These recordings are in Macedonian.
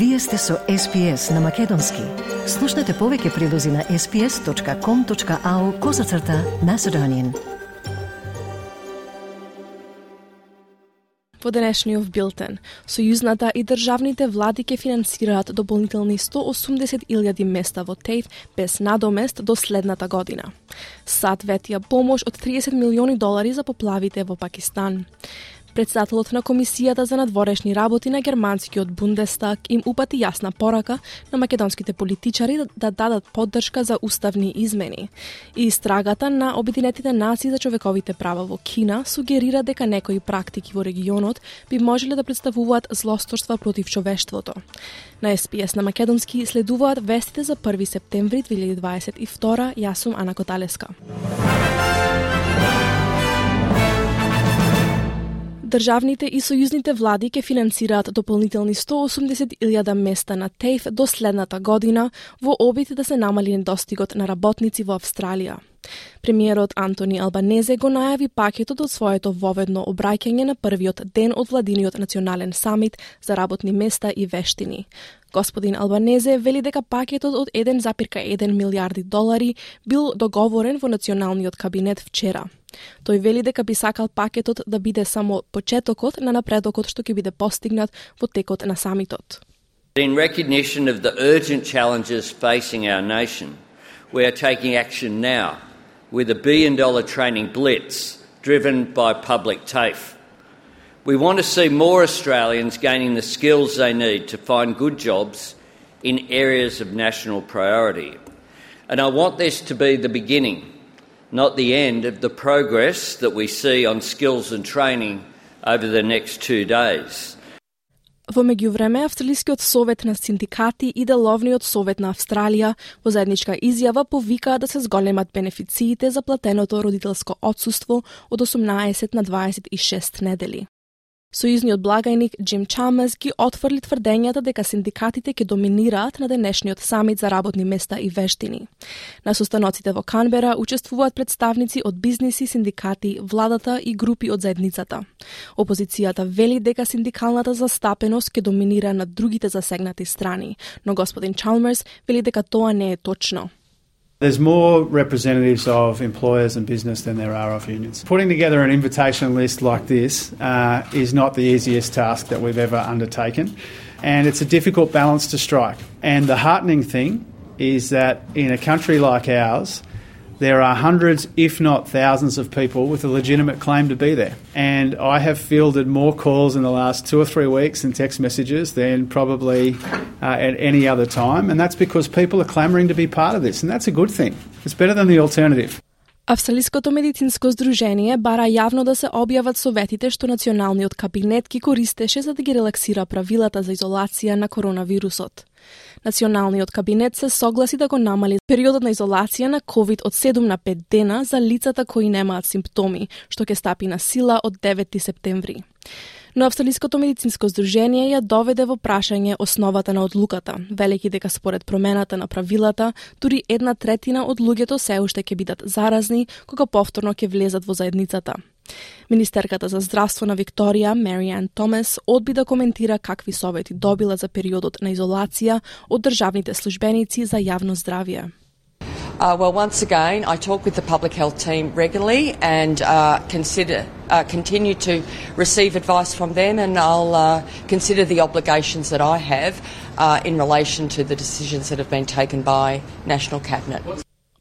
Вие сте со SPS на Македонски. Слушнете повеќе прилози на sps.com.au козацрта на Седонин. Во денешниот билтен, сојузната и државните влади ќе финансираат дополнителни 180.000 места во ТЕЙФ без надомест до следната година. САД ветија помош од 30 милиони долари за поплавите во Пакистан. Председателот на Комисијата за надворешни работи на германскиот Бундестаг им упати јасна порака на македонските политичари да, да, дадат поддршка за уставни измени. И истрагата на Обединетите нации за човековите права во Кина сугерира дека некои практики во регионот би можеле да представуваат злосторства против човештвото. На СПС на македонски следуваат вестите за 1 септември 2022. Јас сум Ана Коталеска. Државните и сојузните влади ќе финансираат дополнителни 180.000 места на ТЕФ до следната година во обид да се намали недостигот на работници во Австралија. Премиерот Антони Албанезе го најави пакетот од своето воведно обраќање на првиот ден од владиниот национален самит за работни места и вештини. Господин Албанезе вели дека пакетот од 1,1 милиарди долари бил договорен во националниот кабинет вчера. Тој вели дека би сакал пакетот да биде само почетокот на напредокот што ќе биде постигнат во текот на самитот. In recognition of the urgent challenges facing our nation, we are taking action now with a billion dollar training blitz driven by public TAFE. We want to see more Australians gaining the skills they need to find good jobs in areas of national priority. And I want this to be the beginning not the end of the progress that we see on skills and training over the next two days. Во меѓувреме, Австралискиот совет на синдикати и Деловниот совет на Австралија во заедничка изјава повикаа да се зголемат бенефициите за платеното родителско отсуство од 18 на 26 недели. Сојузниот благајник Джим Чамес ги отфрли тврдењата дека синдикатите ќе доминираат на денешниот самит за работни места и вештини. На состаноците во Канбера учествуваат представници од бизниси, синдикати, владата и групи од заедницата. Опозицијата вели дека синдикалната застапеност ќе доминира на другите засегнати страни, но господин Чалмерс вели дека тоа не е точно. There's more representatives of employers and business than there are of unions. Putting together an invitation list like this uh, is not the easiest task that we've ever undertaken, and it's a difficult balance to strike. And the heartening thing is that in a country like ours, there are hundreds, if not thousands, of people with a legitimate claim to be there. And I have fielded more calls in the last two or three weeks and text messages than probably uh, at any other time. And that's because people are clamouring to be part of this. And that's a good thing. It's better than the alternative. Австралиското медицинско здружение бара јавно да се објават советите што националниот кабинет ги користеше за да ги релаксира правилата за изолација на коронавирусот. Националниот кабинет се согласи да го намали периодот на изолација на COVID од 7 на 5 дена за лицата кои немаат симптоми, што ќе стапи на сила од 9 септември. Но Австралиското медицинско здружение ја доведе во прашање основата на одлуката, велики дека според промената на правилата, дури една третина од луѓето се уште ќе бидат заразни кога повторно ќе влезат во заедницата. Министерката за здравство на Викторија, Мариан Томес, одби да коментира какви совети добила за периодот на изолација од државните службеници за јавно здравје. Uh, well, once again, I talk with the public health team regularly and uh, consider uh, continue to receive advice from them, and I'll uh, consider the obligations that I have uh, in relation to the decisions that have been taken by National Cabinet.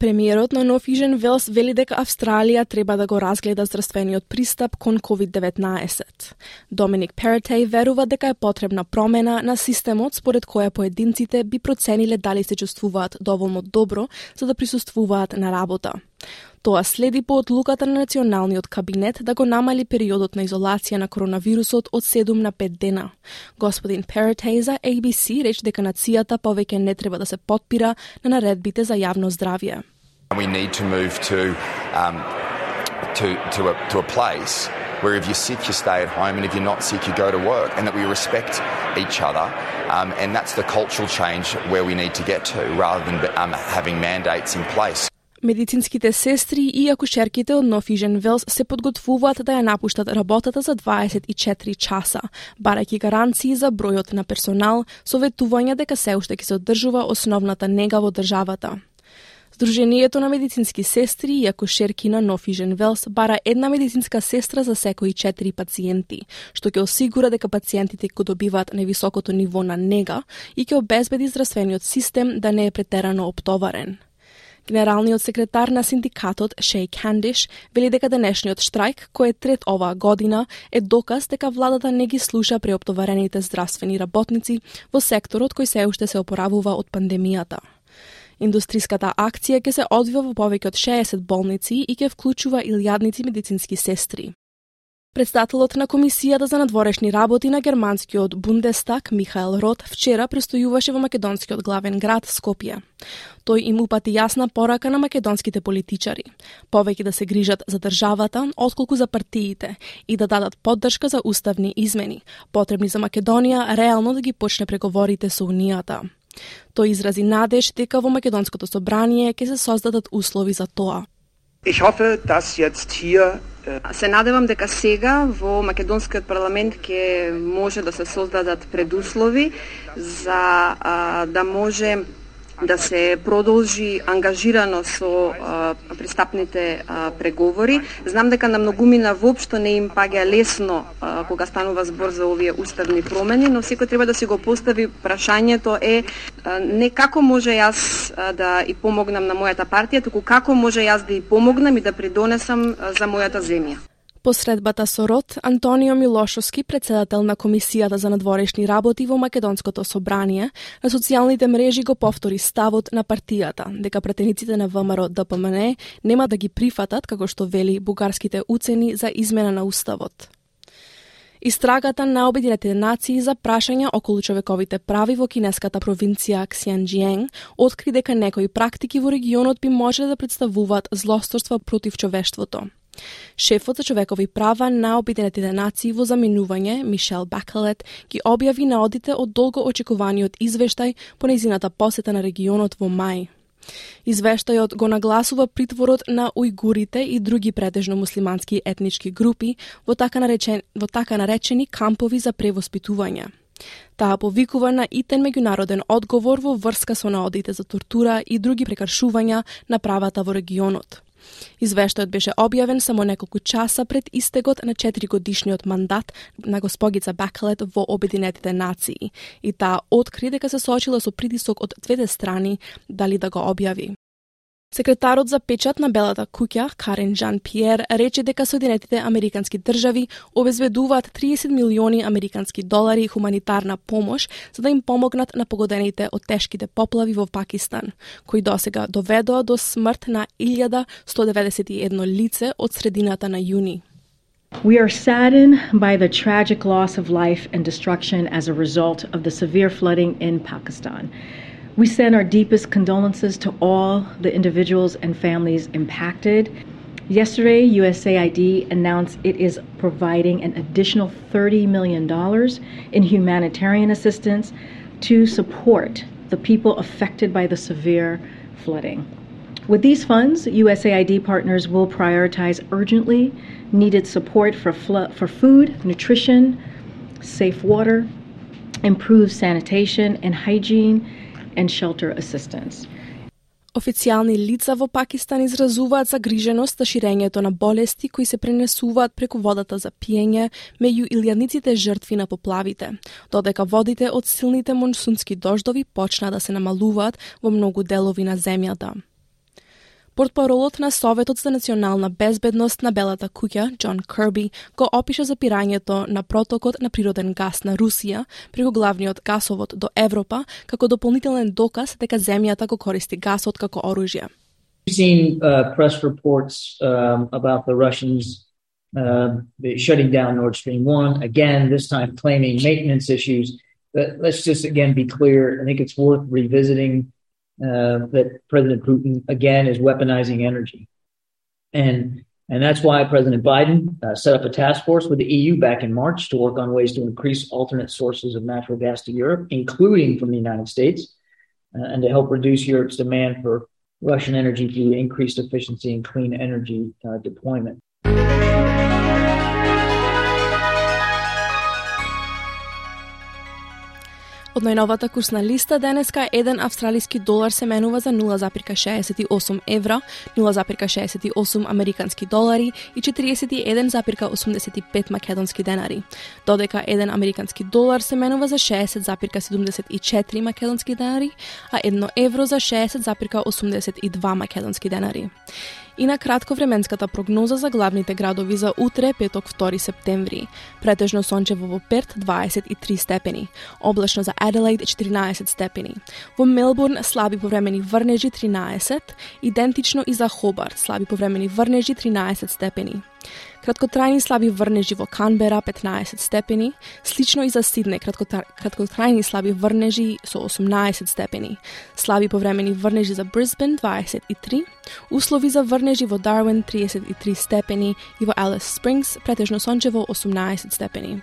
Премиерот на Ижен Велс вели дека Австралија треба да го разгледа здравствениот пристап кон COVID-19. Доминик Перетеј верува дека е потребна промена на системот според која поединците би процениле дали се чувствуваат доволно добро за да присуствуваат на работа. Тоа следи по одлуката на Националниот кабинет да го намали периодот на изолација на коронавирусот од 7 на 5 дена. Господин Перетеј за ABC рече дека нацијата повеќе не треба да се подпира на наредбите за јавно здравје. We need to move to um, to to a, to a place where if you're sick, you stay at home, and if you're not sick, you go to work, and that we respect each other. Um, and that's the cultural change where we need to get to, rather than um, having mandates in place. Медицинските сестри и акушерките од Нофижен Велс се подготвуваат да ја напуштат работата за 24 часа, барајќи гаранции за бројот на персонал, советување дека се уште ќе се одржува основната нега во државата. Дружението на медицински сестри и акушерки на Нофижен Велс бара една медицинска сестра за секои 4 пациенти, што ќе осигура дека пациентите кои добиваат невисокото ниво на нега и ќе обезбеди здравствениот систем да не е претерано оптоварен. Генералниот секретар на синдикатот Шей Кандиш вели дека денешниот штрајк, кој е трет оваа година, е доказ дека владата не ги слуша преоптоварените здравствени работници во секторот кој се уште се опоравува од пандемијата. Индустриската акција ќе се одвива во повеќе од 60 болници и ќе вклучува илјадници медицински сестри. Председателот на Комисијата за надворешни работи на германскиот Бундестаг Михаел Рот вчера престојуваше во македонскиот главен град Скопје. Тој им упати јасна порака на македонските политичари, повеќе да се грижат за државата, отколку за партиите и да дадат поддршка за уставни измени, потребни за Македонија реално да ги почне преговорите со Унијата. Тој изрази надеж дека во македонското собрание ќе се создадат услови за тоа. Ich hoffe, dass jetzt hier Се надевам дека сега во македонскиот парламент ќе може да се создадат предуслови за а, да може да се продолжи ангажирано со а, пристапните а, преговори. Знам дека на многумина воопшто не им паѓа лесно а, кога станува збор за овие уставни промени, но секој треба да си го постави прашањето е а, не како може јас а, да и помогнам на мојата партија, туку како може јас да и помогнам и да придонесам а, за мојата земја. По средбата со Рот, Антонио Милошовски, председател на Комисијата за надворешни работи во Македонското собрание, на социјалните мрежи го повтори ставот на партијата, дека претениците на ВМРО ДПМН нема да ги прифатат, како што вели бугарските уцени за измена на уставот. Истрагата на Обединетите нации за прашања околу човековите прави во кинеската провинција Ксианџиен откри дека некои практики во регионот би можеле да представуваат злосторство против човештвото. Шефот за човекови права на Обединетите нации во заминување, Мишел Бакалет, ги објави наодите од долго очекуваниот извештај по незината посета на регионот во мај. Извештајот го нагласува притворот на уйгурите и други претежно муслимански етнички групи во така, наречен, во така наречени кампови за превоспитување. Таа повикува на итен меѓународен одговор во врска со наодите за тортура и други прекаршувања на правата во регионот. Извештајот беше објавен само неколку часа пред истегот на 4 годишниот мандат на госпогица Бакалет во Обединетите нации и таа откри дека се соочила со притисок од двете страни дали да го објави. Секретарот за печат на Белата куќа, Карен Жан Пиер, рече дека Соединетите Американски држави обезбедуваат 30 милиони американски долари хуманитарна помош за да им помогнат на погодените од тешките поплави во Пакистан, кои досега доведоа до смрт на 1191 лице од средината на јуни. We are saddened by the tragic loss of life and destruction as a result of the severe flooding in Pakistan. We send our deepest condolences to all the individuals and families impacted. Yesterday, USAID announced it is providing an additional $30 million in humanitarian assistance to support the people affected by the severe flooding. With these funds, USAID partners will prioritize urgently needed support for, for food, nutrition, safe water, improved sanitation and hygiene, and shelter assistance. Официјални лица во Пакистан изразуваат загриженост за ширењето на болести кои се пренесуваат преку водата за пиење меѓу илјадниците жртви на поплавите, додека водите од силните монсунски дождови почна да се намалуваат во многу делови на земјата. Портпаролот на Советот за национална безбедност на Белата куќа, Џон Кирби, го опиша запирањето на протокот на природен газ на Русија преку главниот гасовод до Европа како дополнителен доказ дека земјата го користи гасот како оружје. We've seen uh, press reports um, about the Russians uh, shutting down Nord Stream 1, again, this time claiming maintenance issues. But let's just again be clear. I think it's worth revisiting uh, that President Putin again is weaponizing energy, and and that's why President Biden uh, set up a task force with the EU back in March to work on ways to increase alternate sources of natural gas to Europe, including from the United States, uh, and to help reduce Europe's demand for Russian energy through increased efficiency and clean energy uh, deployment. Од најновата курсна листа денеска еден австралиски долар се менува за 0,68 евра, 0,68 американски долари и 41,85 македонски денари, додека еден американски долар се менува за 60,74 македонски денари, а едно евро за 60,82 македонски денари и на кратко временската прогноза за главните градови за утре, петок 2 септември. Претежно сончево во Перт 23 степени, облачно за Аделаид 14 степени. Во Мелбурн слаби повремени врнежи 13, идентично и за Хобарт слаби повремени врнежи 13 степени. Краткотрајни слаби врнежи во Канбера 15 степени, слично и за Сидне краткотрајни слаби врнежи со 18 степени, слаби повремени врнежи за Брисбен 23, услови за врнежи во Дарвин 33 степени и во Алис Спрингс претежно сончево 18 степени.